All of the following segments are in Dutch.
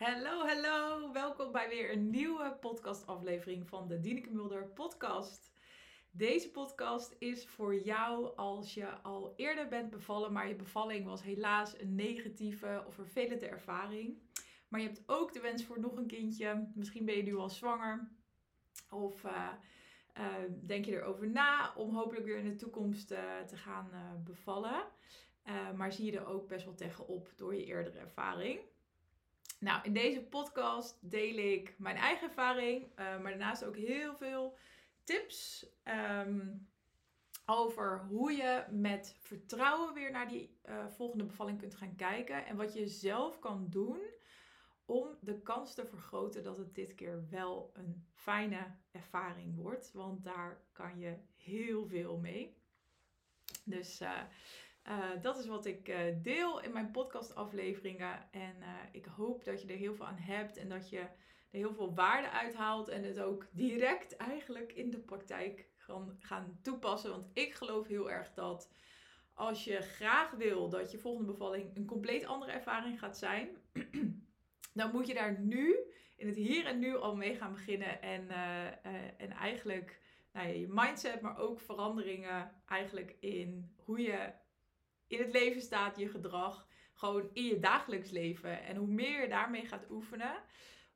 Hallo, hallo. Welkom bij weer een nieuwe podcastaflevering van de Dieneke Mulder podcast. Deze podcast is voor jou als je al eerder bent bevallen, maar je bevalling was helaas een negatieve of vervelende ervaring. Maar je hebt ook de wens voor nog een kindje. Misschien ben je nu al zwanger. Of uh, uh, denk je erover na om hopelijk weer in de toekomst uh, te gaan bevallen. maar zie je er ook best wel tegenop door je eerdere ervaring. Nou, in deze podcast deel ik mijn eigen ervaring, uh, maar daarnaast ook heel veel tips um, over hoe je met vertrouwen weer naar die uh, volgende bevalling kunt gaan kijken en wat je zelf kan doen om de kans te vergroten dat het dit keer wel een fijne ervaring wordt, want daar kan je heel veel mee. Dus uh, uh, dat is wat ik uh, deel in mijn podcastafleveringen. En uh, ik hoop dat je er heel veel aan hebt en dat je er heel veel waarde uithaalt. En het ook direct eigenlijk in de praktijk kan gaan toepassen. Want ik geloof heel erg dat als je graag wil dat je volgende bevalling een compleet andere ervaring gaat zijn. dan moet je daar nu, in het hier en nu al mee gaan beginnen. En, en eigenlijk nou ja, je mindset, maar ook veranderingen eigenlijk in hoe je in het leven staat, je gedrag, gewoon in je dagelijks leven. En hoe meer je daarmee gaat oefenen,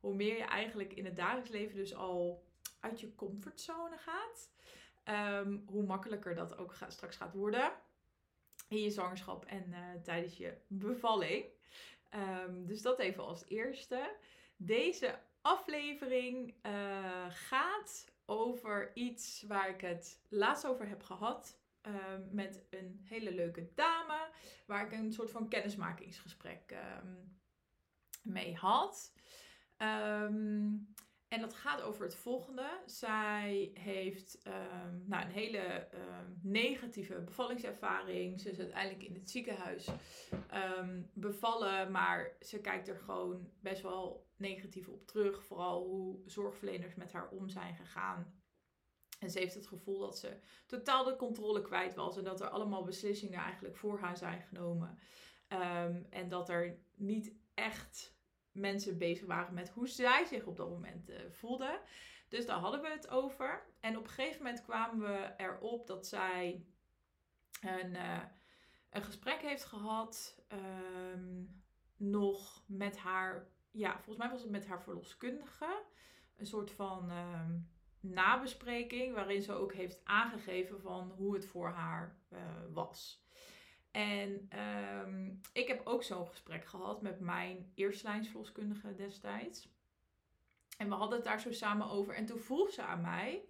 hoe meer je eigenlijk in het dagelijks leven dus al uit je comfortzone gaat. Um, hoe makkelijker dat ook straks gaat worden in je zwangerschap en uh, tijdens je bevalling. Um, dus dat even als eerste. Deze aflevering uh, gaat over iets waar ik het laatst over heb gehad Ehm, met een hele leuke dame. Waar ik een soort van kennismakingsgesprek um, mee had. Um, en dat gaat over het volgende. Zij heeft nou, een hele negatieve bevallingservaring. Ze is uiteindelijk in het ziekenhuis bevallen. Maar ze kijkt er gewoon best wel negatief op terug. Vooral hoe zorgverleners met haar om zijn gegaan en ze heeft het gevoel dat ze totaal de controle kwijt was. En dat er allemaal beslissingen eigenlijk voor haar zijn genomen. Um, en dat er niet echt mensen bezig waren met hoe zij zich op dat moment uh, voelde. Dus daar hadden we het over. En op een gegeven moment kwamen we erop dat zij een, uh, een gesprek heeft gehad. Um, nog met haar, ja, volgens mij was het met haar verloskundige. Een soort van. Um, nabespreking waarin ze ook heeft aangegeven van hoe het voor haar uh, was. En um, ik heb ook zo'n gesprek gehad met mijn eerstlijnsverloskundige destijds. En we hadden het daar zo samen over. En toen vroeg ze aan mij: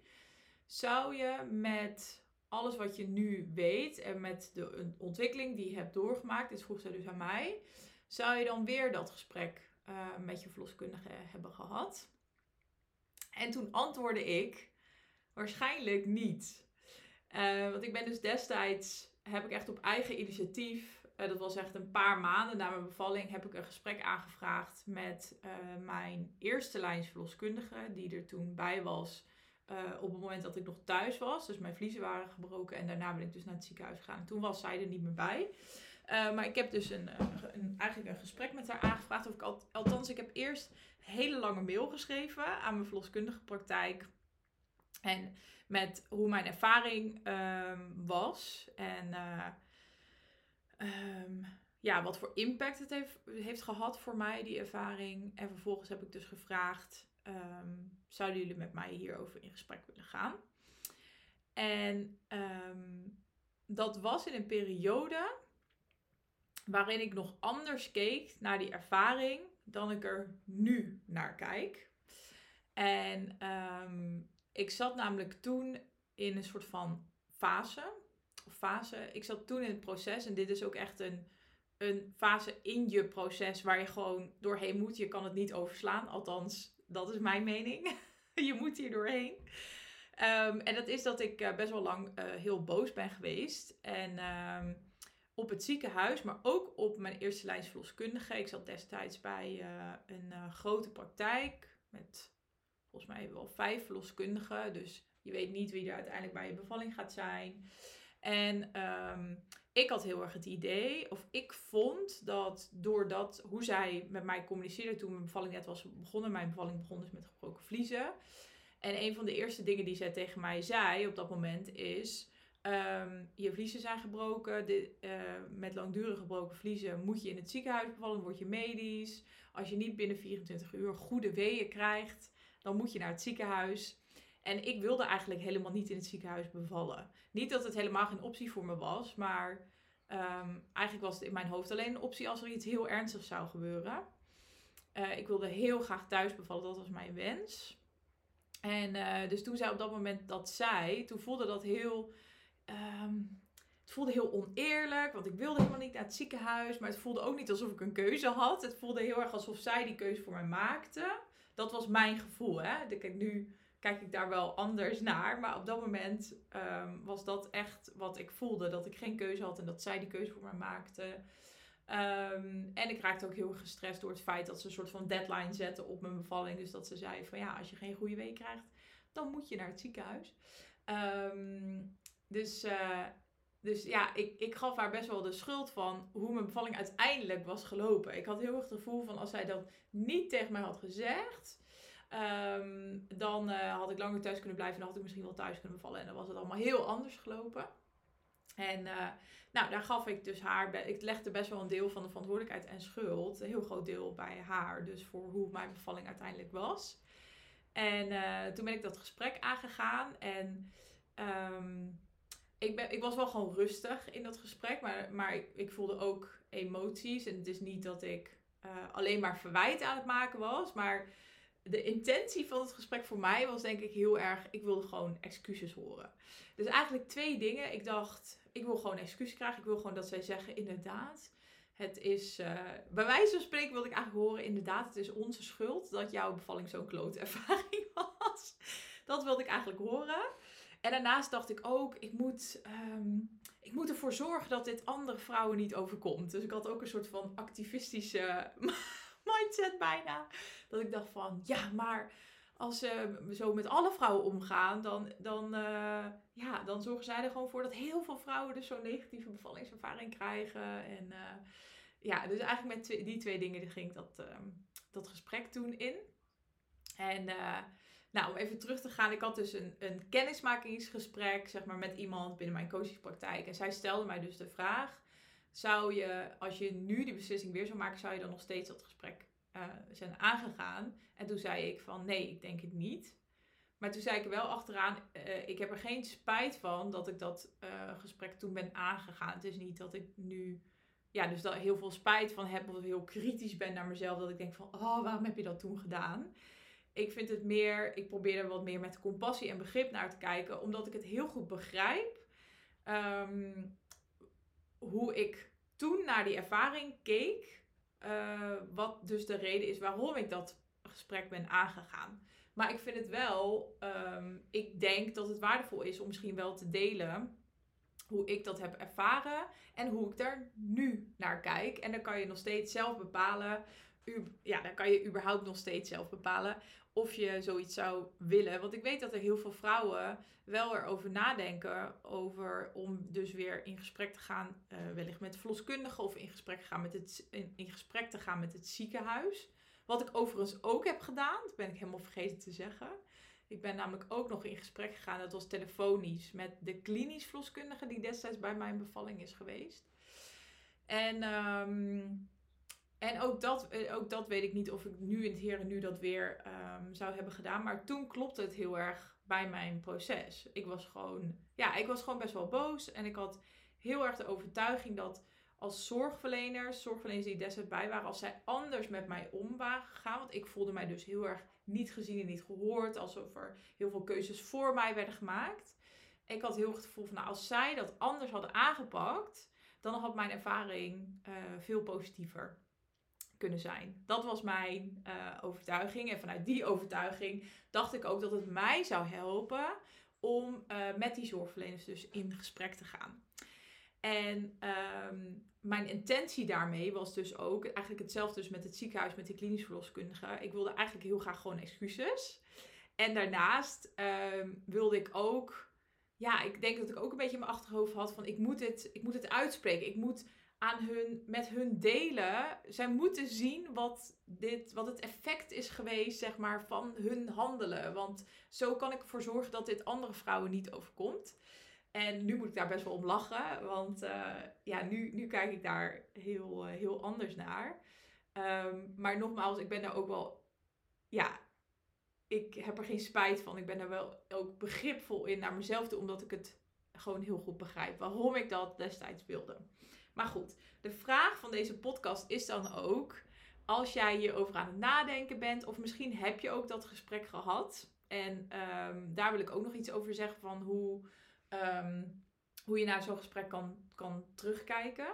zou je met alles wat je nu weet en met de ontwikkeling die je hebt doorgemaakt, dit vroeg ze dus aan mij, zou je dan weer dat gesprek uh, met je verloskundige hebben gehad? En toen antwoordde ik waarschijnlijk niet. Uh, want ik ben dus destijds, heb ik echt op eigen initiatief, uh, dat was echt een paar maanden na mijn bevalling, heb ik een gesprek aangevraagd met uh, mijn eerste lijnsverloskundige, die er toen bij was op het moment dat ik nog thuis was. Dus mijn vliezen waren gebroken en daarna ben ik dus naar het ziekenhuis gegaan. Toen was zij er niet meer bij. Uh, maar ik heb dus een, een, eigenlijk een gesprek met haar aangevraagd. Of ik al, althans, ik heb eerst een hele lange mail geschreven aan mijn verloskundige praktijk. En met hoe mijn ervaring um, was. En uh, um, ja, wat voor impact het heeft, heeft gehad voor mij, die ervaring. En vervolgens heb ik dus gevraagd: um, zouden jullie met mij hierover in gesprek willen gaan? En dat was in een periode waarin ik nog anders keek naar die ervaring dan ik er nu naar kijk. En um, ik zat namelijk toen in een soort van fase. Of fase. Ik zat toen in het proces en dit is ook echt een, een fase in je proces waar je gewoon doorheen moet. Je kan het niet overslaan. Althans, dat is mijn mening. je moet hier doorheen. Um, en dat is dat ik uh, best wel lang uh, heel boos ben geweest. En um, op het ziekenhuis, maar ook op mijn eerste lijns verloskundige. Ik zat destijds bij uh, een uh, grote praktijk met volgens mij wel vijf verloskundigen. Dus je weet niet wie er uiteindelijk bij je bevalling gaat zijn. En ehm, ik had heel erg het idee, of ik vond dat doordat hoe zij met mij communiceerde toen mijn bevalling net was begonnen, mijn bevalling begon dus met gebroken vliezen. En een van de eerste dingen die zij tegen mij zei op dat moment is: um, Je vliezen zijn gebroken. De, uh, met langdurig gebroken vliezen moet je in het ziekenhuis bevallen, word je medisch. Als je niet binnen 24 uur goede weeën krijgt, dan moet je naar het ziekenhuis. En ik wilde eigenlijk helemaal niet in het ziekenhuis bevallen. Niet dat het helemaal geen optie voor me was, maar um, eigenlijk was het in mijn hoofd alleen een optie als er iets heel ernstigs zou gebeuren. Uh, ik wilde heel graag thuis bevallen, dat was mijn wens. En uh, dus toen zij op dat moment dat zei, toen voelde dat heel. Um, het voelde heel oneerlijk, want ik wilde helemaal niet naar het ziekenhuis. Maar het voelde ook niet alsof ik een keuze had. Het voelde heel erg alsof zij die keuze voor mij maakte. Dat was mijn gevoel. Hè? Nu kijk ik daar wel anders naar. Maar op dat moment um, was dat echt wat ik voelde. Dat ik geen keuze had en dat zij die keuze voor mij maakte. Um, en ik raakte ook heel erg gestrest door het feit dat ze een soort van deadline zetten op mijn bevalling. Dus dat ze zei van ja, als je geen goede week krijgt, dan moet je naar het ziekenhuis. Um, dus, uh, dus ja, ik, ik gaf haar best wel de schuld van hoe mijn bevalling uiteindelijk was gelopen. Ik had heel erg het gevoel van als zij dat niet tegen mij had gezegd, Um, dan uh, had ik langer thuis kunnen blijven en dan had ik misschien wel thuis kunnen bevallen. En dan was het allemaal heel anders gelopen. En uh, nou, daar gaf ik dus haar, ik legde best wel een deel van de verantwoordelijkheid en schuld, een heel groot deel bij haar, dus voor hoe mijn bevalling uiteindelijk was. En toen ben ik dat gesprek aangegaan en um, ik, ben, ik was wel gewoon rustig in dat gesprek, maar, maar ik, ik voelde ook emoties. En het is niet dat ik alleen maar verwijt aan het maken was, maar de intentie van het gesprek voor mij was denk ik heel erg, ik wilde gewoon excuses horen. Dus eigenlijk twee dingen. Ik dacht, ik wil gewoon excuses krijgen. Ik wil gewoon dat zij zeggen, inderdaad, het is, uh, bij wijze van spreken wilde ik eigenlijk horen, inderdaad, het is onze schuld dat jouw bevalling zo'n klote ervaring was. Dat wilde ik eigenlijk horen. En daarnaast dacht ik ook, ik moet, um, ik moet ervoor zorgen dat dit andere vrouwen niet overkomt. Dus ik had ook een soort van activistische mindset bijna. Dat ik dacht van, ja, maar als ze zo met alle vrouwen omgaan, dan, dan, uh, ja, dan zorgen zij er gewoon voor dat heel veel vrouwen dus zo'n negatieve bevallingservaring krijgen. En uh, ja, dus eigenlijk met die twee dingen ging dat, uh, dat gesprek toen in. En uh, nou, om even terug te gaan, ik had dus een, een kennismakingsgesprek zeg maar, met iemand binnen mijn coachingspraktijk. En zij stelde mij dus de vraag, zou je, als je nu die beslissing weer zou maken, zou je dan nog steeds dat gesprek uh, zijn aangegaan? En toen zei ik van nee, ik denk het niet. Maar toen zei ik er wel achteraan, uh, ik heb er geen spijt van dat ik dat uh, gesprek toen ben aangegaan. Het is niet dat ik nu, ja, dus dat heel veel spijt van heb of heel kritisch ben naar mezelf. Dat ik denk van, oh, waarom heb je dat toen gedaan? Ik vind het meer, ik probeer er wat meer met compassie en begrip naar te kijken, omdat ik het heel goed begrijp. Um, hoe ik toen naar die ervaring keek. Uh, wat dus de reden is waarom ik dat gesprek ben aangegaan. Maar ik vind het wel, um, ik denk dat het waardevol is om misschien wel te delen hoe ik dat heb ervaren en hoe ik daar nu naar kijk. En dan kan je nog steeds zelf bepalen. Ja, dan kan je überhaupt nog steeds zelf bepalen of je zoiets zou willen. Want ik weet dat er heel veel vrouwen wel erover nadenken. Over om dus weer in gesprek te gaan, uh, wellicht met verloskundigen of in gesprek, gaan met het, in, gesprek te gaan met het ziekenhuis. Wat ik overigens ook heb gedaan, dat ben ik helemaal vergeten te zeggen. Ik ben namelijk ook nog in gesprek gegaan, dat was telefonisch, met de klinisch verloskundige die destijds bij mijn bevalling is geweest. En um, en ook dat, eh, ook dat weet ik niet of ik nu in het heren nu dat weer um, zou hebben gedaan. Maar toen klopte het heel erg bij mijn proces. Ik was gewoon, ja, ik was gewoon best wel boos. En ik had heel erg de overtuiging dat als zorgverleners, zorgverleners die destijds bij waren, als zij anders met mij om waren gegaan. Want ik voelde mij dus heel erg niet gezien en niet gehoord. Alsof er heel veel keuzes voor mij werden gemaakt. Ik had heel erg het gevoel van, nou, als zij dat anders hadden aangepakt, dan had mijn ervaring uh, veel positiever kunnen zijn. Dat was mijn uh, overtuiging. En vanuit die overtuiging dacht ik ook dat het mij zou helpen om uh, met die zorgverleners dus in gesprek te gaan. En um, mijn intentie daarmee was dus ook eigenlijk hetzelfde dus met het ziekenhuis, met de klinisch verloskundige. Ik wilde eigenlijk heel graag gewoon excuses. En daarnaast um, wilde ik ook ja, ik denk dat ik ook een beetje in mijn achterhoofd had van ik moet het, ik moet het uitspreken. Ik moet aan hun, met hun delen. Zij moeten zien wat, dit, wat het effect is geweest, zeg maar, van hun handelen. Want zo kan ik ervoor zorgen dat dit andere vrouwen niet overkomt. En nu moet ik daar best wel om lachen, want uh, ja, nu, nu kijk ik daar heel, uh, heel anders naar. Um, maar nogmaals, ik ben daar ook wel, ja, ik heb er geen spijt van. Ik ben er wel ook begripvol in naar mezelf toe, omdat ik het gewoon heel goed begrijp waarom ik dat destijds wilde. Maar goed, de vraag van deze podcast is dan ook, als jij hierover aan het nadenken bent, of misschien heb je ook dat gesprek gehad. En um, daar wil ik ook nog iets over zeggen van hoe, um, hoe je naar zo'n gesprek kan, kan terugkijken.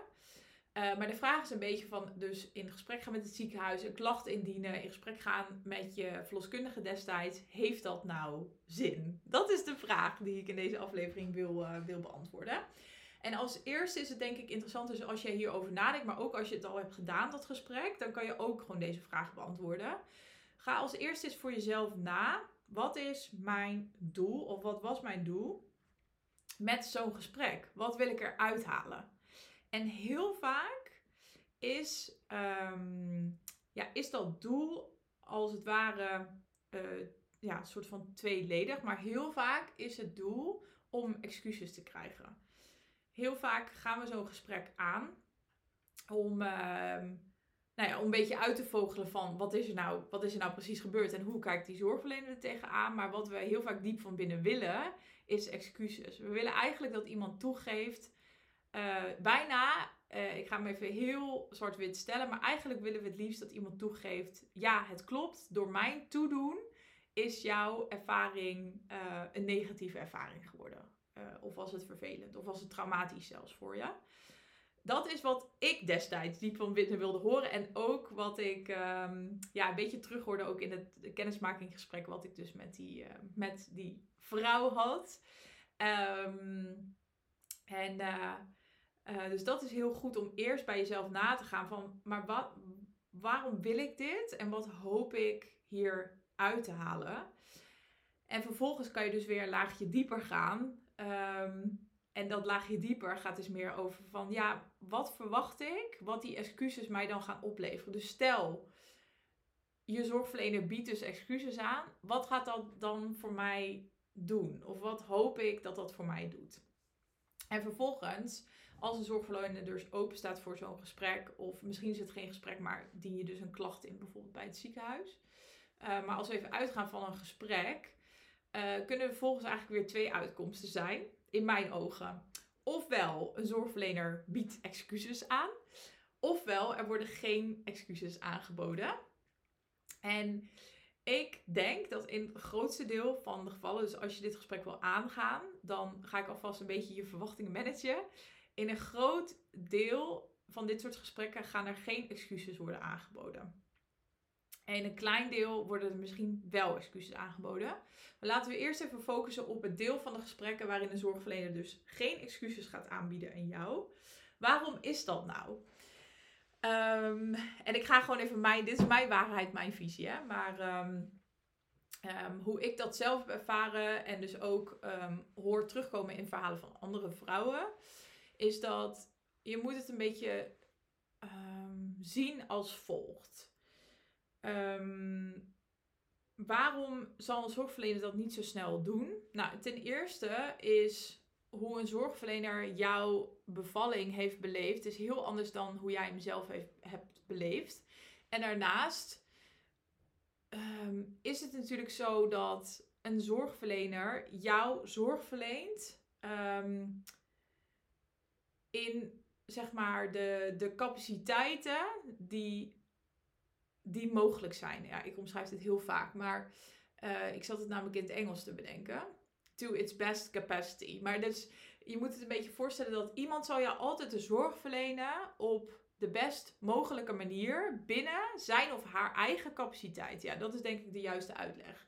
Uh, maar de vraag is een beetje van, dus in gesprek gaan met het ziekenhuis, een klacht indienen, in gesprek gaan met je verloskundige destijds. Heeft dat nou zin? Dat is de vraag die ik in deze aflevering wil, uh, wil beantwoorden. En als eerste is het denk ik interessant, dus als je hierover nadenkt, maar ook als je het al hebt gedaan, dat gesprek, dan kan je ook gewoon deze vraag beantwoorden. Ga als eerste eens voor jezelf na. Wat is mijn doel of wat was mijn doel met zo'n gesprek? Wat wil ik eruit halen? En heel vaak is, um, ja, is dat doel als het ware uh, ja, een soort van tweeledig. Maar heel vaak is het doel om excuses te krijgen. Heel vaak gaan we zo'n gesprek aan om, uh, nou ja, om een beetje uit te vogelen van wat is, er nou, wat is er nou precies gebeurd en hoe kijkt die zorgverlener er tegenaan. Maar wat we heel vaak diep van binnen willen, is excuses. We willen eigenlijk dat iemand toegeeft uh, bijna, uh, ik ga hem even heel zwart-wit stellen, maar eigenlijk willen we het liefst dat iemand toegeeft: ja, het klopt, door mijn toedoen is jouw ervaring uh, een negatieve ervaring geworden. Of was het vervelend, of was het traumatisch zelfs voor je. Dat is wat ik destijds diep van binnen wilde horen. En ook wat ik um, ja, een beetje terughoorde ook in het kennismakinggesprek wat ik dus met die, met die vrouw had. Um, en uh, dus dat is heel goed om eerst bij jezelf na te gaan van, maar wat, waarom wil ik dit en wat hoop ik hier uit te halen? En vervolgens kan je dus weer een laagje dieper gaan. Um, en dat laagje dieper gaat dus meer over van, ja, wat verwacht ik? Wat die excuses mij dan gaan opleveren. Dus stel, je zorgverlener biedt dus excuses aan. Wat gaat dat dan voor mij doen? Of wat hoop ik dat dat voor mij doet? En vervolgens als een zorgverlener dus open staat voor zo'n gesprek, of misschien is het geen gesprek, maar dien je dus een klacht in, bijvoorbeeld bij het ziekenhuis. Uh, maar als we even uitgaan van een gesprek, uh, kunnen er volgens eigenlijk weer twee uitkomsten zijn, in mijn ogen. Ofwel, een zorgverlener biedt excuses aan, ofwel, er worden geen excuses aangeboden. En ik denk dat in het grootste deel van de gevallen, dus als je dit gesprek wil aangaan, dan ga ik alvast een beetje je verwachtingen managen. In een groot deel van dit soort gesprekken gaan er geen excuses worden aangeboden. En een klein deel worden er misschien wel excuses aangeboden. Maar laten we eerst even focussen op het deel van de gesprekken waarin de zorgverlener dus geen excuses gaat aanbieden aan jou. Waarom is dat nou? Um, en ik ga gewoon even mijn, dit is mijn waarheid, mijn visie. Hè? Maar um, um, hoe ik dat zelf heb ervaren en dus ook hoor terugkomen in verhalen van andere vrouwen is dat je moet het een beetje zien als volgt. Um, waarom zal een zorgverlener dat niet zo snel doen? Nou, ten eerste is hoe een zorgverlener jouw bevalling heeft beleefd, is heel anders dan hoe jij hem zelf heeft, hebt beleefd. En daarnaast um, is het natuurlijk zo dat een zorgverlener jou zorg verleent. Um, in zeg maar de, de capaciteiten die, die mogelijk zijn. Ja, ik omschrijf dit heel vaak, maar uh, ik zat het namelijk in het Engels te bedenken. To its best capacity. Maar dus je moet het een beetje voorstellen dat iemand zal je altijd de zorg verlenen op de best mogelijke manier binnen zijn of haar eigen capaciteit. Ja, dat is denk ik de juiste uitleg.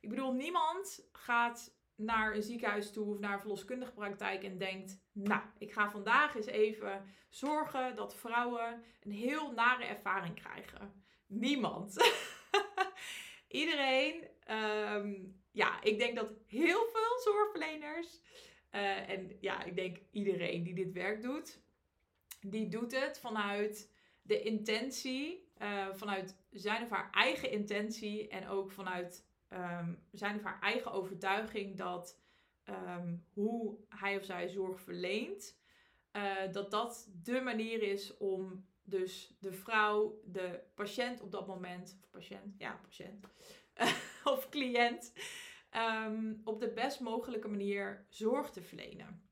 Ik bedoel, niemand gaat naar een ziekenhuis toe of naar een verloskundige praktijk en denkt: Nou, ik ga vandaag eens even zorgen dat vrouwen een heel nare ervaring krijgen. Niemand. iedereen, ehm, ja, ik denk dat heel veel zorgverleners, uh, en ja, ik denk iedereen die dit werk doet, die doet het vanuit de intentie, uh, vanuit zijn of haar eigen intentie en ook vanuit um, zijn of haar eigen overtuiging dat um, hoe hij of zij zorg verleent, uh, dat dat de manier is om dus de vrouw, de patiënt op dat moment, of patiënt, ja, patiënt, of cliënt, um, op de best mogelijke manier zorg te verlenen.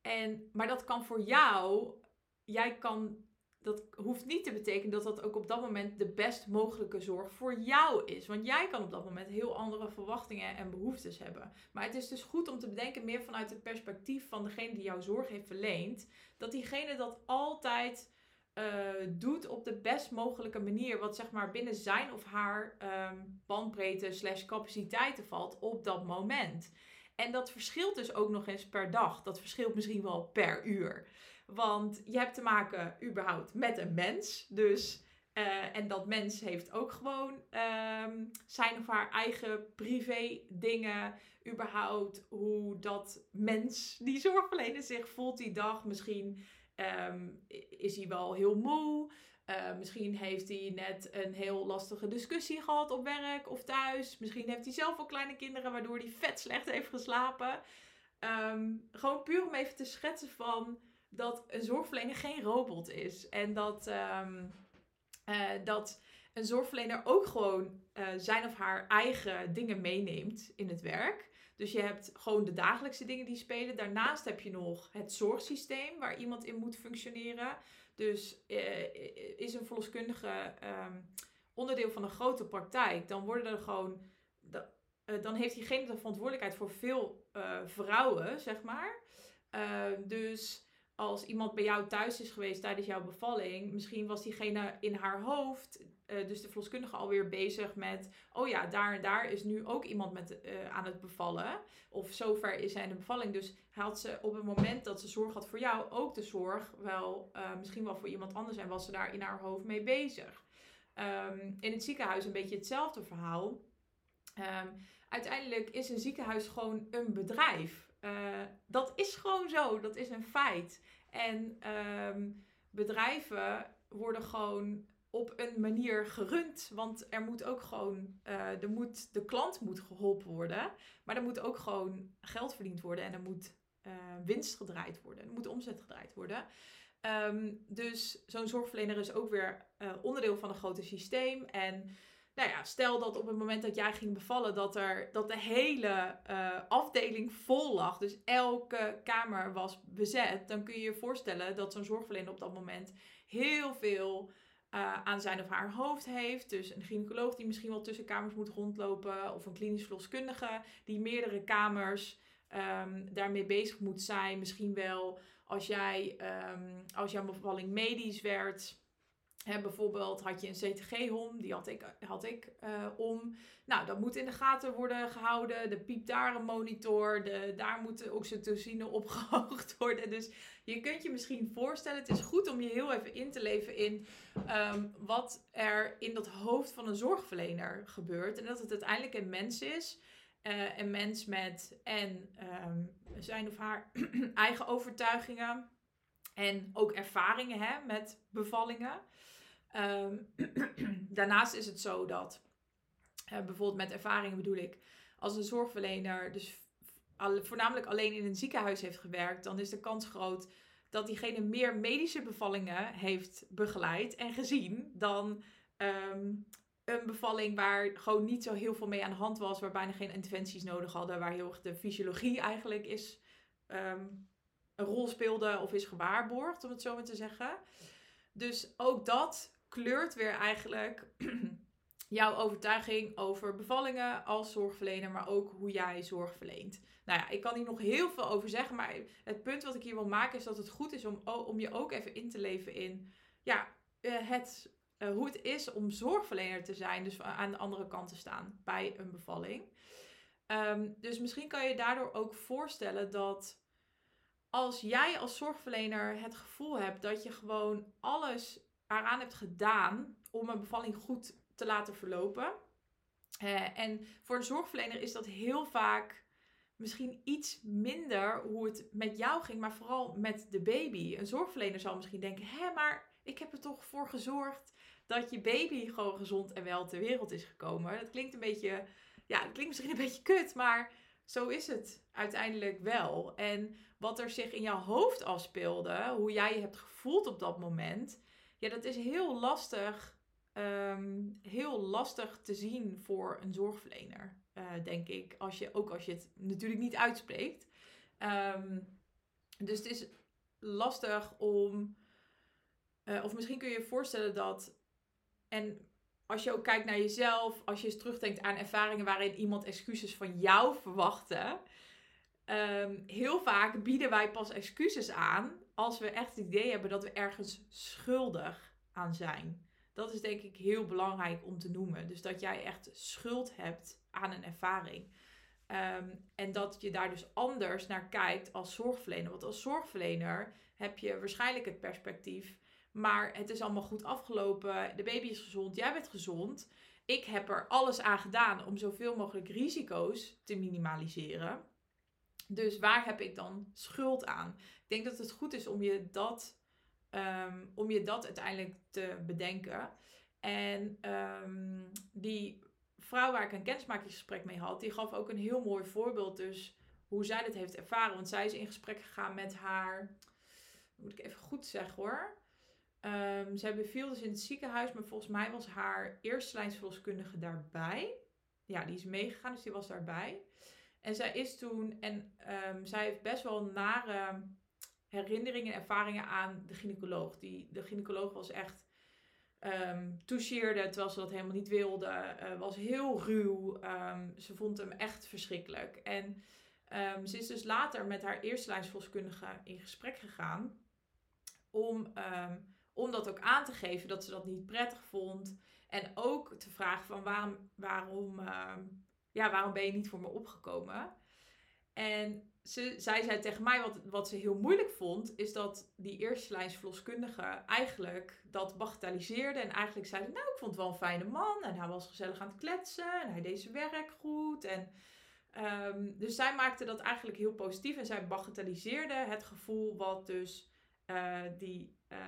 En, maar dat kan voor jou, jij kan dat hoeft niet te betekenen dat dat ook op dat moment de best mogelijke zorg voor jou is. Want jij kan op dat moment heel andere verwachtingen en behoeftes hebben. Maar het is dus goed om te bedenken, meer vanuit het perspectief van degene die jouw zorg heeft verleend, dat diegene dat altijd uh, doet op de best mogelijke manier. Wat zeg maar binnen zijn of haar um, bandbreedte slash capaciteiten valt op dat moment. En dat verschilt dus ook nog eens per dag. Dat verschilt misschien wel per uur. Want je hebt te maken überhaupt met een mens. Dus, uh, en dat mens heeft ook gewoon um, zijn of haar eigen privé dingen. Überhaupt hoe dat mens, die zorgverlener, zich voelt die dag. Misschien um, is hij wel heel moe. Uh, misschien heeft hij net een heel lastige discussie gehad op werk of thuis. Misschien heeft hij zelf al kleine kinderen waardoor hij vet slecht heeft geslapen. Um, gewoon puur om even te schetsen van dat een zorgverlener geen robot is. En dat, um, uh, dat een zorgverlener ook gewoon uh, zijn of haar eigen dingen meeneemt in het werk. Dus je hebt gewoon de dagelijkse dingen die spelen. Daarnaast heb je nog het zorgsysteem waar iemand in moet functioneren. Dus uh, is een verloskundige um, onderdeel van een grote praktijk, dan worden er gewoon. dan heeft diegene de verantwoordelijkheid voor veel vrouwen, zeg maar. dus als iemand bij jou thuis is geweest tijdens jouw bevalling, misschien was diegene in haar hoofd, uh, dus de verloskundige alweer bezig met, oh ja, daar en daar is nu ook iemand met, uh, aan het bevallen. Of zover is zij in de bevalling. Dus had ze op het moment dat ze zorg had voor jou ook de zorg wel, uh, misschien wel voor iemand anders en was ze daar in haar hoofd mee bezig. Um, in het ziekenhuis een beetje hetzelfde verhaal. Um, uiteindelijk is een ziekenhuis gewoon een bedrijf. Uh, dat is gewoon zo, dat is een feit. En um, bedrijven worden gewoon op een manier gerund. Want er moet ook gewoon, er moet, de klant moet geholpen worden. Maar er moet ook gewoon geld verdiend worden. En er moet uh, winst gedraaid worden. Er moet omzet gedraaid worden. Um, dus zo'n zorgverlener is ook weer onderdeel van een groter systeem. En nou ja, stel dat op het moment dat jij ging bevallen, dat, er, dat de hele uh, afdeling vol lag. Dus elke kamer was bezet. Dan kun je je voorstellen dat zo'n zorgverlener op dat moment heel veel uh, aan zijn of haar hoofd heeft. Dus een gynaecoloog die misschien wel tussen kamers moet rondlopen. Of een klinisch verloskundige die meerdere kamers um, daarmee bezig moet zijn. Misschien wel als jij, um, als jouw bevalling medisch werd He, bijvoorbeeld had je een CTG-hom, die had ik, had ik uh, om. Nou, dat moet in de gaten worden gehouden. De piept daar een monitor. De, daar moet de oxytocine opgehoogd worden. Dus je kunt je misschien voorstellen, het is goed om je heel even in te leven in um, wat er in dat hoofd van een zorgverlener gebeurt. En dat het uiteindelijk een mens is. Uh, een mens met en um, zijn of haar eigen overtuigingen. En ook ervaringen hè, met bevallingen. Um, daarnaast is het zo dat, uh, bijvoorbeeld met ervaringen bedoel ik, als een zorgverlener dus voornamelijk alleen in een ziekenhuis heeft gewerkt, dan is de kans groot dat diegene meer medische bevallingen heeft begeleid en gezien dan um, een bevalling waar gewoon niet zo heel veel mee aan de hand was, waar bijna geen interventies nodig hadden, waar heel erg de fysiologie eigenlijk is, um, een rol speelde of is gewaarborgd, om het zo maar te zeggen. Dus ook dat kleurt weer eigenlijk jouw overtuiging over bevallingen als zorgverlener, maar ook hoe jij zorg verleent. Nou ja, ik kan hier nog heel veel over zeggen, maar het punt wat ik hier wil maken is dat het goed is om, om je ook even in te leven in ja, eh, het, uh, hoe het is om zorgverlener te zijn, dus aan de andere kant te staan bij een bevalling. Um, dus misschien kan je daardoor ook voorstellen dat als jij als zorgverlener het gevoel hebt dat je gewoon alles eraan hebt gedaan om een bevalling goed te laten verlopen. En voor een zorgverlener is dat heel vaak misschien iets minder hoe het met jou ging, maar vooral met de baby. Een zorgverlener zal misschien denken: hé, maar ik heb er toch voor gezorgd dat je baby gewoon gezond en wel ter wereld is gekomen. Dat klinkt een beetje, ja, dat klinkt misschien een beetje kut, maar zo is het uiteindelijk wel. En wat er zich in jouw hoofd afspeelde, hoe jij je hebt gevoeld op dat moment, dat is heel lastig, ehm, heel lastig te zien voor een zorgverlener, uh, denk ik. Als je, ook als je het natuurlijk niet uitspreekt. Ehm, dus het is lastig om, uh, of misschien kun je je voorstellen dat, en als je ook kijkt naar jezelf, als je eens terugdenkt aan ervaringen waarin iemand excuses van jou verwachtte, um, heel vaak bieden wij pas excuses aan als we echt het idee hebben dat we ergens schuldig aan zijn. Dat is denk ik heel belangrijk om te noemen. Dus dat jij echt schuld hebt aan een ervaring. Ehm, en dat je daar dus anders naar kijkt als zorgverlener. Want als zorgverlener heb je waarschijnlijk het perspectief. Maar het is allemaal goed afgelopen. De baby is gezond. Jij bent gezond. Ik heb er alles aan gedaan om zoveel mogelijk risico's te minimaliseren. Dus waar heb ik dan schuld aan? Ik denk dat het goed is om je dat, ehm, om je dat uiteindelijk te bedenken. En ehm, die vrouw waar ik een kennismakingsgesprek mee had, die gaf ook een heel mooi voorbeeld. Dus hoe zij het heeft ervaren. Want zij is in gesprek gegaan met haar. Moet ik even goed zeggen hoor. Um, zij beviel dus in het ziekenhuis, maar volgens mij was haar eerste lijnsverloskundige daarbij. Ja, die is meegegaan, dus die was daarbij. En zij is toen, en um, zij heeft best wel nare herinneringen en ervaringen aan de gynaecoloog. Die, de gynaecoloog was echt, um, toucheerde terwijl ze dat helemaal niet wilde. Uh, was heel ruw. Um, ze vond hem echt verschrikkelijk. En ze is dus later met haar eerste lijnsvolkskundige in gesprek gegaan. Om, om dat ook aan te geven dat ze dat niet prettig vond. En ook te vragen van waarom, waarom ja, waarom ben je niet voor me opgekomen? En ze, zij zei tegen mij, wat, wat ze heel moeilijk vond, is dat die eerste lijns verloskundige eigenlijk dat bagatelliseerde. En eigenlijk zei, nou, ik vond het wel een fijne man. En hij was gezellig aan het kletsen. En hij deed zijn werk goed. En, um, dus zij maakte dat eigenlijk heel positief. En zij bagatelliseerde het gevoel wat dus uh, die uh,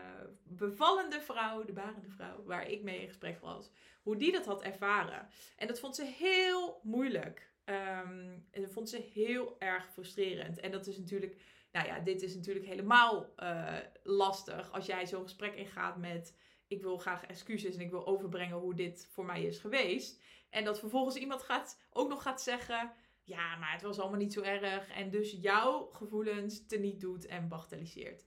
bevallende vrouw, de barende vrouw, waar ik mee in gesprek was, hoe die dat had ervaren. En dat vond ze heel moeilijk. Um, en dat vond ze heel erg frustrerend. En dat is natuurlijk, nou ja, dit is natuurlijk helemaal uh, lastig als jij zo'n gesprek ingaat met ik wil graag excuses en ik wil overbrengen hoe dit voor mij is geweest. En dat vervolgens iemand gaat, ook nog gaat zeggen, ja, maar het was allemaal niet zo erg. En dus jouw gevoelens teniet doet en bagatelliseert.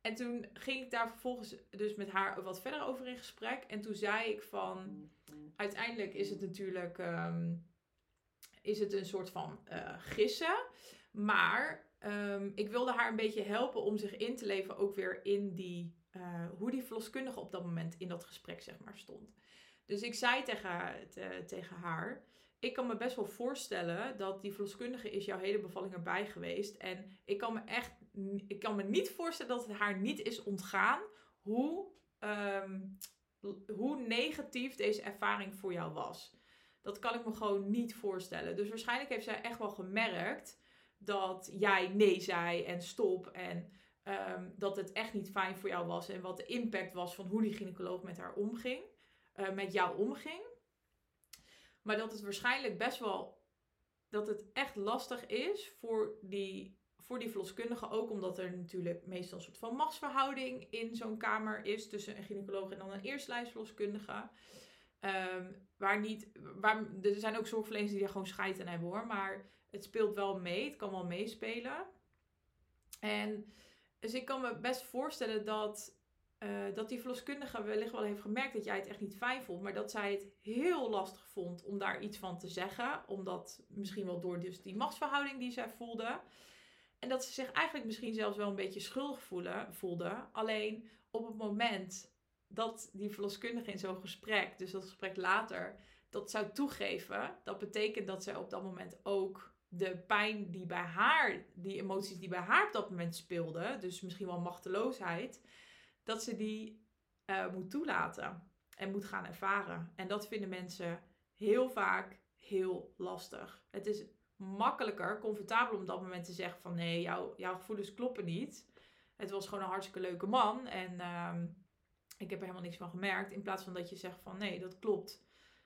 En toen ging ik daar vervolgens dus met haar wat verder over in gesprek. En toen zei ik van, uiteindelijk is het natuurlijk, um, is het een soort van uh, gissen. Maar um, ik wilde haar een beetje helpen om zich in te leven ook weer in die, uh, hoe die verloskundige op dat moment in dat gesprek zeg maar stond. Dus ik zei tegen, te, tegen haar, ik kan me best wel voorstellen dat die verloskundige is jouw hele bevalling erbij geweest. En ik kan me echt ik kan me niet voorstellen dat het haar niet is ontgaan hoe, um, hoe negatief deze ervaring voor jou was. Dat kan ik me gewoon niet voorstellen. Dus waarschijnlijk heeft zij echt wel gemerkt dat jij nee zei en stop. En um, dat het echt niet fijn voor jou was. En wat de impact was van hoe die gynaecoloog met haar omging. Uh, met jou omging. Maar dat het waarschijnlijk best wel. Dat het echt lastig is voor die voor die verloskundige ook omdat er natuurlijk meestal een soort van machtsverhouding in zo'n kamer is tussen een gynaecoloog en dan een eerstlijnsverloskundige. Um, waar niet, waar, er zijn ook zorgverleners die er gewoon scheid aan hebben hoor, maar het speelt wel mee, het kan wel meespelen. En dus ik kan me best voorstellen dat, uh, dat die verloskundige wellicht wel heeft gemerkt dat jij het echt niet fijn vond, maar dat zij het heel lastig vond om daar iets van te zeggen, omdat misschien wel door dus die machtsverhouding die zij voelde. En dat ze zich eigenlijk misschien zelfs wel een beetje schuldig voelde. Alleen op het moment dat die verloskundige in zo'n gesprek, dus dat gesprek later, dat zou toegeven, dat betekent dat zij op dat moment ook de pijn die bij haar, die emoties die bij haar op dat moment speelden, dus misschien wel machteloosheid, dat ze die uh, moet toelaten. en moet gaan ervaren. En dat vinden mensen heel vaak heel lastig. Het is makkelijker, comfortabel om op dat moment te zeggen van nee, jouw, jouw gevoelens kloppen niet. Het was gewoon een hartstikke leuke man en ehm, ik heb er helemaal niks van gemerkt. In plaats van dat je zegt van nee, dat klopt.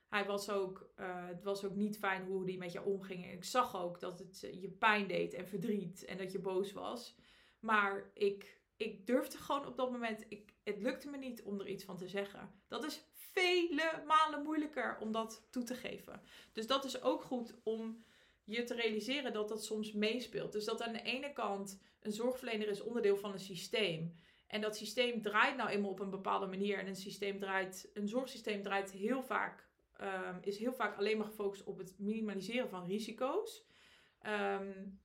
Hij was ook, uh, het was ook niet fijn hoe hij met je omging. Ik zag ook dat het je pijn deed en verdriet en dat je boos was. Maar ik, ik durfde gewoon op dat moment, ik, het lukte me niet om er iets van te zeggen. Dat is vele malen moeilijker om dat toe te geven. Dus dat is ook goed om je te realiseren dat dat soms meespeelt. Dus dat aan de ene kant een zorgverlener is onderdeel van een systeem. En dat systeem draait nou eenmaal op een bepaalde manier. En een systeem draait, een zorgsysteem draait heel vaak, um, is heel vaak alleen maar gefocust op het minimaliseren van risico's. Um,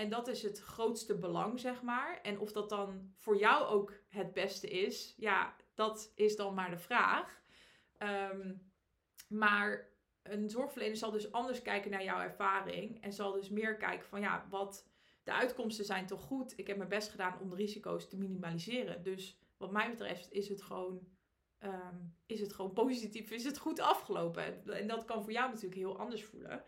en dat is het grootste belang, zeg maar. En of dat dan voor jou ook het beste is, ja, dat is dan maar de vraag. Um, maar een zorgverlener zal dus anders kijken naar jouw ervaring. En zal dus meer kijken van ja, wat de uitkomsten zijn toch goed. Ik heb mijn best gedaan om de risico's te minimaliseren. Dus wat mij betreft is het gewoon, um, is het gewoon positief, is het goed afgelopen. En dat kan voor jou natuurlijk heel anders voelen.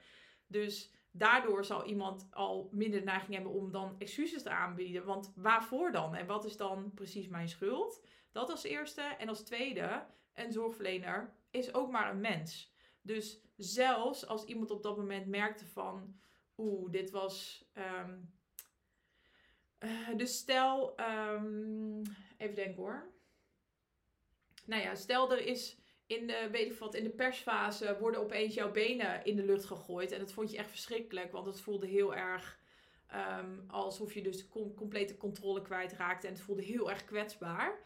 Dus daardoor zal iemand al minder neiging hebben om dan excuses te aanbieden. Want waarvoor dan? En wat is dan precies mijn schuld? Dat als eerste. En als tweede, een zorgverlener is ook maar een mens. Dus zelfs als iemand op dat moment merkte van, oeh, dit was. Um, dus stel, um, even denken hoor. Nou ja, stel er is in de, weet ik wat, in de persfase worden opeens jouw benen in de lucht gegooid. En dat vond je echt verschrikkelijk, want het voelde heel erg um, alsof je dus com complete controle kwijtraakte. En het voelde heel erg kwetsbaar.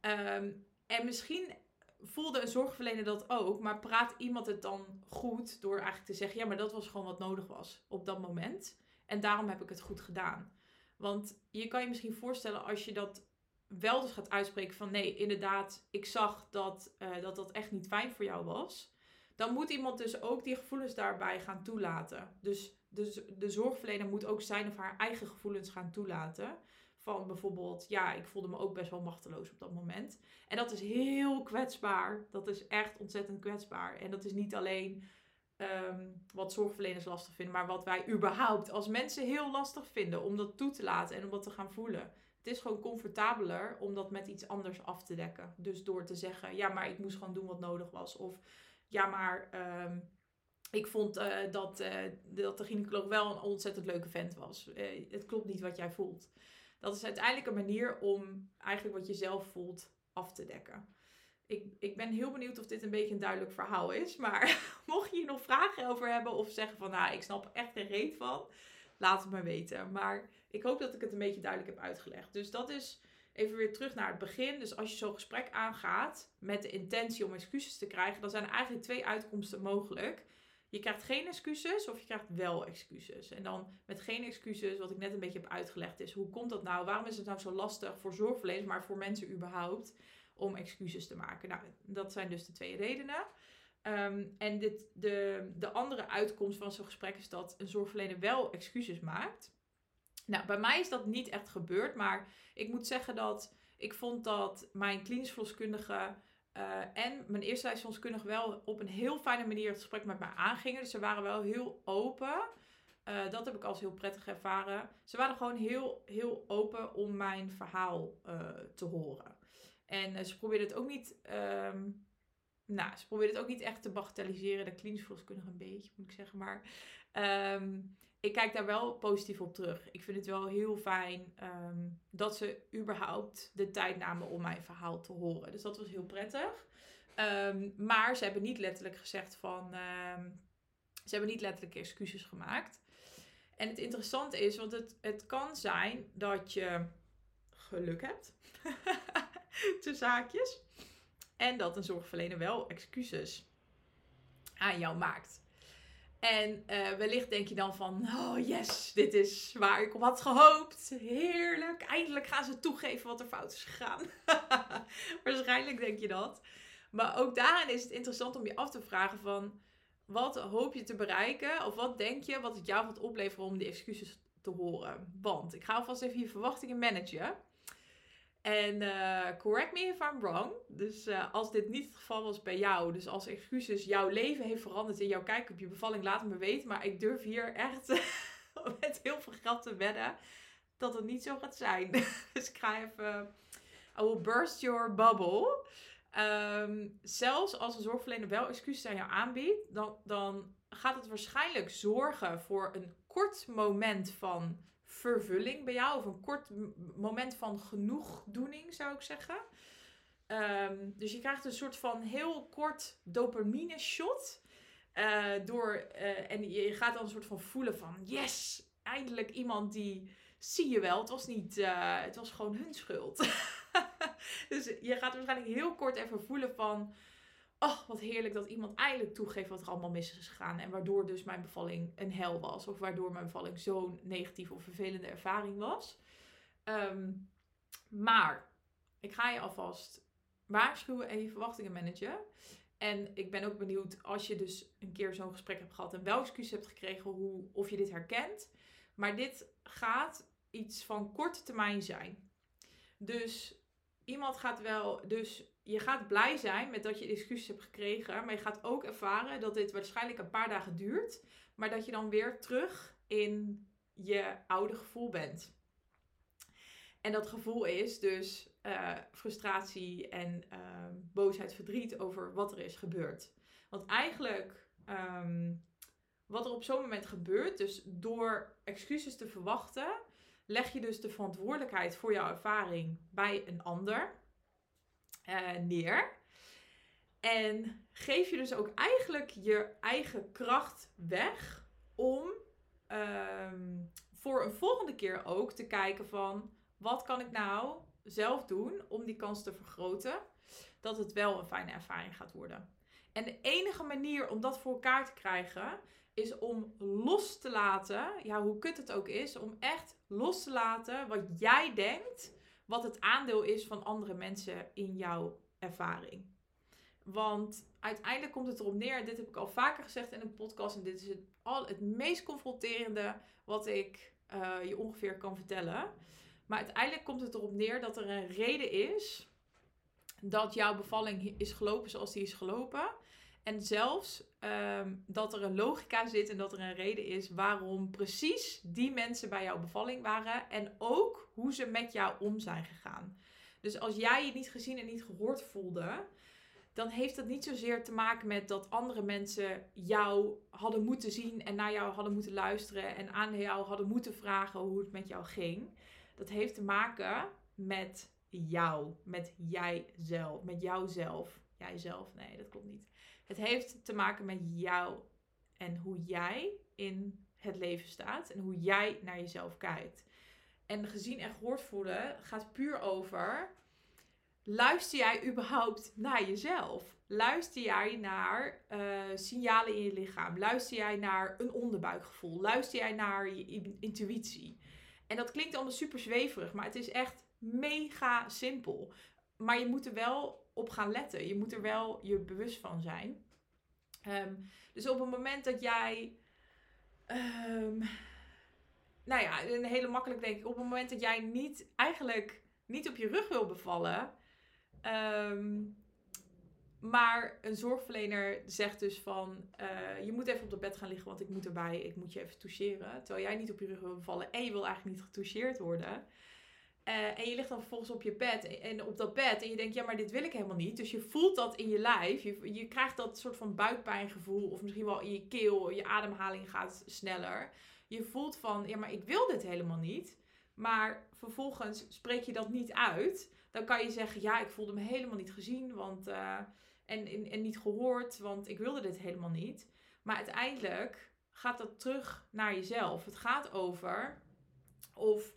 Um, en misschien voelde een zorgverlener dat ook, maar praat iemand het dan goed door eigenlijk te zeggen: ja, maar dat was gewoon wat nodig was op dat moment. En daarom heb ik het goed gedaan. Want je kan je misschien voorstellen als je dat wel dus gaat uitspreken van nee, inderdaad, ik zag dat, uh, dat dat echt niet fijn voor jou was. Dan moet iemand dus ook die gevoelens daarbij gaan toelaten. Dus, de zorgverlener moet ook zijn of haar eigen gevoelens gaan toelaten. Van bijvoorbeeld, ja, ik voelde me ook best wel machteloos op dat moment. En dat is heel kwetsbaar. Dat is echt ontzettend kwetsbaar. En dat is niet alleen um, wat zorgverleners lastig vinden, maar wat wij überhaupt als mensen heel lastig vinden om dat toe te laten en om dat te gaan voelen. Het is gewoon comfortabeler om dat met iets anders af te dekken. Dus door te zeggen, ja, maar ik moest gewoon doen wat nodig was. Of ja, maar um, ik vond uh, dat, uh, dat de gynaecoloog wel een ontzettend leuke vent was. Uh, het klopt niet wat jij voelt. Dat is uiteindelijk een manier om eigenlijk wat je zelf voelt af te dekken. Ik, ik ben heel benieuwd of dit een beetje een duidelijk verhaal is. Maar mocht je hier nog vragen over hebben of zeggen van nou, ik snap echt geen reet van, laat het me weten. Maar ik hoop dat ik het een beetje duidelijk heb uitgelegd. Dus dat is even weer terug naar het begin. Dus als je zo'n gesprek aangaat met de intentie om excuses te krijgen, dan zijn er eigenlijk twee uitkomsten mogelijk. Je krijgt geen excuses of je krijgt wel excuses. En dan met geen excuses, wat ik net een beetje heb uitgelegd, is hoe komt dat nou? Waarom is het nou zo lastig voor zorgverleners, maar voor mensen überhaupt, om excuses te maken? Nou, dat zijn dus de twee redenen. Um, en dit, de, de andere uitkomst van zo'n gesprek is dat een zorgverlener wel excuses maakt. Nou, bij mij is dat niet echt gebeurd, maar ik moet zeggen dat ik vond dat mijn klinisch verloskundige uh, en mijn eerste lijstverloskundige wel op een heel fijne manier het gesprek met mij aangingen. Dus ze waren wel heel open. Uh, dat heb ik als heel prettig ervaren. Ze waren gewoon heel, heel open om mijn verhaal uh, te horen. En ze probeerden het ook niet. Um, nou, ze probeerden het ook niet echt te bagatelliseren. De klinisch verloskundige een beetje, moet ik zeggen. Maar um, ik kijk daar wel positief op terug. Ik vind het wel heel fijn um, dat ze überhaupt de tijd namen om mijn verhaal te horen. Dus dat was heel prettig. Um, maar ze hebben niet letterlijk gezegd van. Um, ze hebben niet letterlijk excuses gemaakt. En het interessante is, want het, het kan zijn dat je geluk hebt. Tussen zaakjes. En dat een zorgverlener wel excuses aan jou maakt. En uh, wellicht denk je dan van, oh yes, dit is waar ik op had gehoopt. Heerlijk, eindelijk gaan ze toegeven wat er fout is gegaan. Waarschijnlijk denk je dat. Maar ook daarin is het interessant om je af te vragen van, wat hoop je te bereiken? Of wat denk je wat het jou gaat opleveren om die excuses te horen? Want ik ga alvast even je verwachtingen managen. En uh, correct me if I'm wrong. Dus uh, als dit niet het geval was bij jou, dus als excuses jouw leven heeft veranderd in jouw kijk op je bevalling, laat het me weten. Maar ik durf hier echt met heel veel geld te wedden dat het niet zo gaat zijn. dus ik ga even. I will burst your bubble. Um, zelfs als een zorgverlener wel excuses aan jou aanbiedt, dan, dan gaat het waarschijnlijk zorgen voor een kort moment van vervulling bij jou. Of een kort moment van genoegdoening, zou ik zeggen. Um, dus je krijgt een soort van heel kort dopamine shot. Uh, door, uh, en je gaat dan een soort van voelen van yes, eindelijk iemand die zie je wel. Het was niet, uh, het was gewoon hun schuld. dus je gaat waarschijnlijk heel kort even voelen van oh, wat heerlijk dat iemand eindelijk toegeeft wat er allemaal mis is gegaan. En waardoor dus mijn bevalling een hel was. Of waardoor mijn bevalling zo'n negatieve of vervelende ervaring was. Um, maar ik ga je alvast waarschuwen en je verwachtingen managen. En ik ben ook benieuwd als je dus een keer zo'n gesprek hebt gehad en wel excuus hebt gekregen, hoe, of je dit herkent. Maar dit gaat iets van korte termijn zijn. Dus iemand gaat wel, dus je gaat blij zijn met dat je excuses hebt gekregen. Maar je gaat ook ervaren dat dit waarschijnlijk een paar dagen duurt. Maar dat je dan weer terug in je oude gevoel bent. En dat gevoel is dus uh, frustratie en uh, boosheid, verdriet over wat er is gebeurd. Want eigenlijk, um, wat er op zo'n moment gebeurt, dus door excuses te verwachten, leg je dus de verantwoordelijkheid voor jouw ervaring bij een ander uh, neer. En geef je dus ook eigenlijk je eigen kracht weg om um, voor een volgende keer ook te kijken van wat kan ik nou zelf doen om die kans te vergroten dat het wel een fijne ervaring gaat worden. En de enige manier om dat voor elkaar te krijgen is om los te laten, ja hoe kut het ook is, om echt los te laten wat jij denkt wat het aandeel is van andere mensen in jouw ervaring. Want uiteindelijk komt het erop neer, dit heb ik al vaker gezegd in een podcast, en dit is het, al, het meest confronterende wat ik uh, je ongeveer kan vertellen. Maar uiteindelijk komt het erop neer dat er een reden is dat jouw bevalling is gelopen zoals die is gelopen. En zelfs um, dat er een logica zit en dat er een reden is waarom precies die mensen bij jouw bevalling waren. En ook hoe ze met jou om zijn gegaan. Dus als jij je niet gezien en niet gehoord voelde, dan heeft dat niet zozeer te maken met dat andere mensen jou hadden moeten zien en naar jou hadden moeten luisteren en aan jou hadden moeten vragen hoe het met jou ging. Dat heeft te maken met jou, met jijzelf, met jouzelf. Jijzelf, nee, dat klopt niet. Het heeft te maken met jou en hoe jij in het leven staat en hoe jij naar jezelf kijkt. En gezien en gehoord voelen gaat puur over: luister jij überhaupt naar jezelf? Luister jij naar uh, signalen in je lichaam? Luister jij naar een onderbuikgevoel? Luister jij naar je intuïtie? En dat klinkt allemaal super zweverig, maar het is echt mega simpel. Maar je moet er wel op gaan letten. Je moet er wel je bewust van zijn. Um, dus op het moment dat jij. Um, nou ja, een hele makkelijk denk ik. Op het moment dat jij niet eigenlijk niet op je rug wil bevallen. Um, maar een zorgverlener zegt dus van, uh, je moet even op de bed gaan liggen, want ik moet erbij, ik moet je even toucheren. Terwijl jij niet op je rug wil bevallen en je wil eigenlijk niet getoucheerd worden. Uh, en je ligt dan vervolgens op je bed en op dat bed en je denkt, ja, maar dit wil ik helemaal niet. Dus je voelt dat in je lijf. Je, je krijgt dat soort van buikpijngevoel of misschien wel in je keel. Je ademhaling gaat sneller. Je voelt van, ja, maar ik wil dit helemaal niet. Maar vervolgens spreek je dat niet uit. Dan kan je zeggen, ja, ik voelde me helemaal niet gezien want, uh, en, en, en niet gehoord, want ik wilde dit helemaal niet. Maar uiteindelijk gaat dat terug naar jezelf. Het gaat over of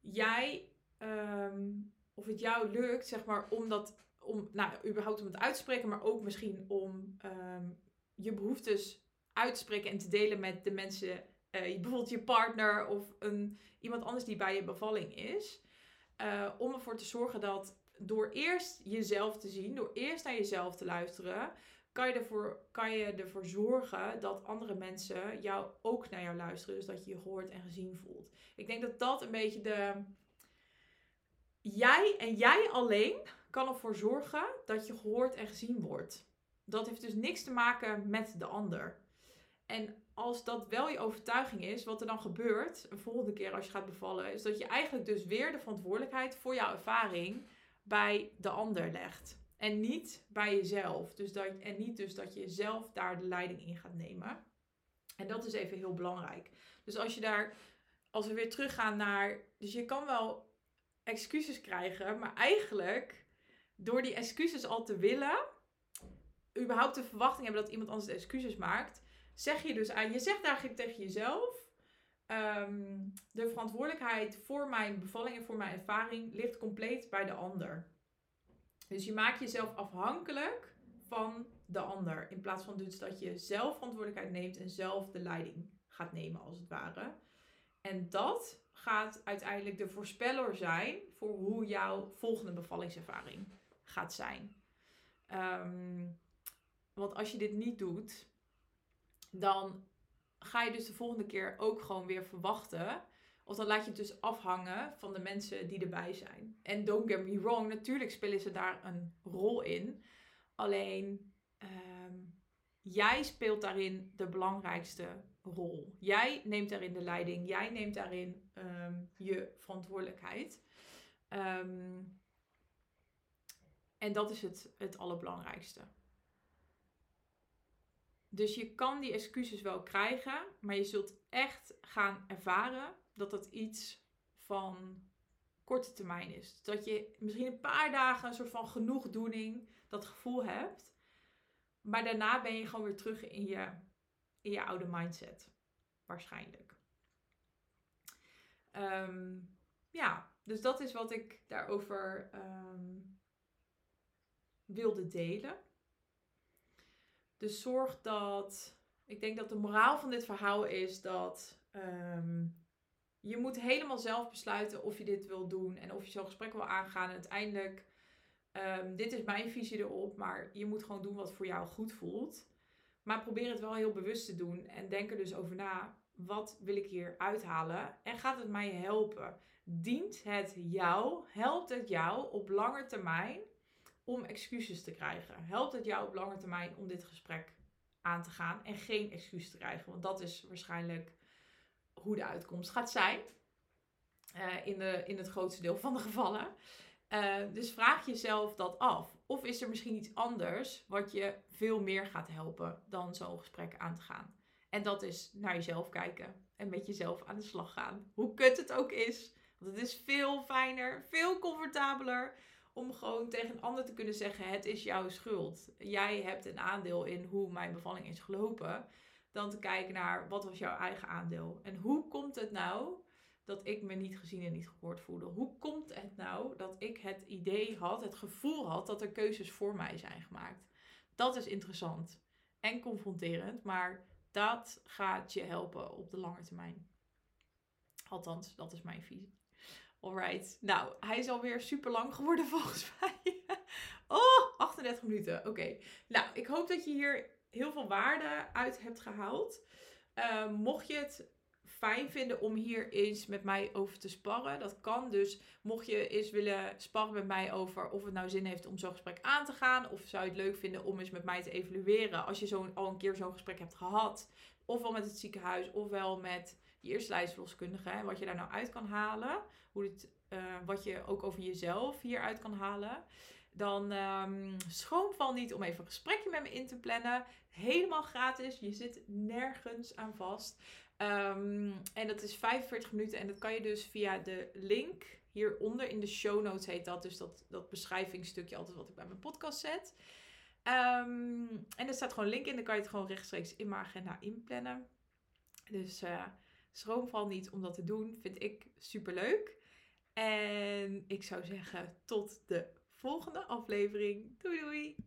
jij um, of het jou lukt, zeg maar, om dat, om, nou, überhaupt om het uit te spreken, maar ook misschien om um, je behoeftes uit te spreken en te delen met de mensen, uh, bijvoorbeeld je partner of een, iemand anders die bij je bevalling is. Uh, om ervoor te zorgen dat door eerst jezelf te zien, door eerst naar jezelf te luisteren, kan je, ervoor, kan je ervoor zorgen dat andere mensen jou ook naar jou luisteren. Dus dat je je gehoord en gezien voelt. Ik denk dat dat een beetje de, jij en jij alleen kan ervoor zorgen dat je gehoord en gezien wordt. Dat heeft dus niks te maken met de ander. En als dat wel je overtuiging is, wat er dan gebeurt, een volgende keer als je gaat bevallen, is dat je eigenlijk dus weer de verantwoordelijkheid voor jouw ervaring bij de ander legt. En niet bij jezelf. Dus dat, en niet dus dat je zelf daar de leiding in gaat nemen. En dat is even heel belangrijk. Dus als je daar, als we weer teruggaan naar, dus je kan wel excuses krijgen, maar eigenlijk door die excuses al te willen, überhaupt de verwachting hebben dat iemand anders de excuses maakt, zeg je dus aan, je zegt eigenlijk tegen jezelf, ehm, de verantwoordelijkheid voor mijn bevalling en voor mijn ervaring ligt compleet bij de ander. Dus je maakt jezelf afhankelijk van de ander. In plaats van dus dat je zelf verantwoordelijkheid neemt en zelf de leiding gaat nemen, als het ware. En dat gaat uiteindelijk de voorspeller zijn voor hoe jouw volgende bevallingservaring gaat zijn. Ehm, want als je dit niet doet, dan ga je dus de volgende keer ook gewoon weer verwachten. Of dan laat je het dus afhangen van de mensen die erbij zijn. En don't get me wrong, natuurlijk spelen ze daar een rol in. Alleen ehm, jij speelt daarin de belangrijkste rol. Jij neemt daarin de leiding. Jij neemt daarin ehm, je verantwoordelijkheid. Ehm, en dat is het, het allerbelangrijkste. Dus je kan die excuses wel krijgen, maar je zult echt gaan ervaren dat dat iets van korte termijn is. Dat je misschien een paar dagen een soort van genoegdoening, dat gevoel hebt. Maar daarna ben je gewoon weer terug in je, in je oude mindset. Waarschijnlijk. Ehm, ja, dus dat is wat ik daarover ehm, wilde delen. Dus zorg dat. Ik denk dat de moraal van dit verhaal is dat ehm, je moet helemaal zelf besluiten of je dit wil doen en of je zo'n gesprek wil aangaan. En uiteindelijk, um, dit is mijn visie erop, maar je moet gewoon doen wat voor jou goed voelt. Maar probeer het wel heel bewust te doen en denk er dus over na. Wat wil ik hier uithalen? En gaat het mij helpen? Dient het jou? Helpt het jou op lange termijn om excuses te krijgen? Helpt het jou op lange termijn om dit gesprek aan te gaan en geen excuus te krijgen? Want dat is waarschijnlijk hoe de uitkomst gaat zijn. Uh, in, de, in het grootste deel van de gevallen. Uh, dus vraag jezelf dat af. Of is er misschien iets anders wat je veel meer gaat helpen dan zo'n gesprek aan te gaan? En dat is naar jezelf kijken en met jezelf aan de slag gaan. Hoe kut het ook is. Want het is veel fijner, veel comfortabeler om gewoon tegen een ander te kunnen zeggen: Het is jouw schuld. Jij hebt een aandeel in hoe mijn bevalling is gelopen dan te kijken naar wat was jouw eigen aandeel. En hoe komt het nou dat ik me niet gezien en niet gehoord voelde? Hoe komt het nou dat ik het idee had, het gevoel had dat er keuzes voor mij zijn gemaakt? Dat is interessant en confronterend, maar dat gaat je helpen op de lange termijn. Althans, dat is mijn visie. Alright. Nou, hij is alweer super lang geworden volgens mij. oh, 38 minuten. Oké. Nou, ik hoop dat je hier heel veel waarde uit hebt gehaald. Ehm, mocht je het fijn vinden om hier eens met mij over te sparren. Dat kan dus. Mocht je eens willen sparren met mij over of het nou zin heeft om zo'n gesprek aan te gaan. Of zou je het leuk vinden om eens met mij te evalueren. Als je zo, al een keer zo'n gesprek hebt gehad. Ofwel met het ziekenhuis ofwel met je eerste lijstverloskundige. En wat je daar nou uit kan halen. Hoe het, uh, wat je ook over jezelf hieruit kan halen dan um, schroom van niet om even een gesprekje met me in te plannen. Helemaal gratis. Je zit nergens aan vast. Um, en dat is 45 minuten. En dat kan je dus via de link hieronder in de show notes heet dat. Dus dat, dat beschrijvingsstukje altijd wat ik bij mijn podcast zet. Um, en er staat gewoon een link in. Dan kan je het gewoon rechtstreeks in mijn agenda inplannen. Dus uh, schroom van niet om dat te doen. Vind ik super leuk. En ik zou zeggen tot de volgende aflevering. Doei doei!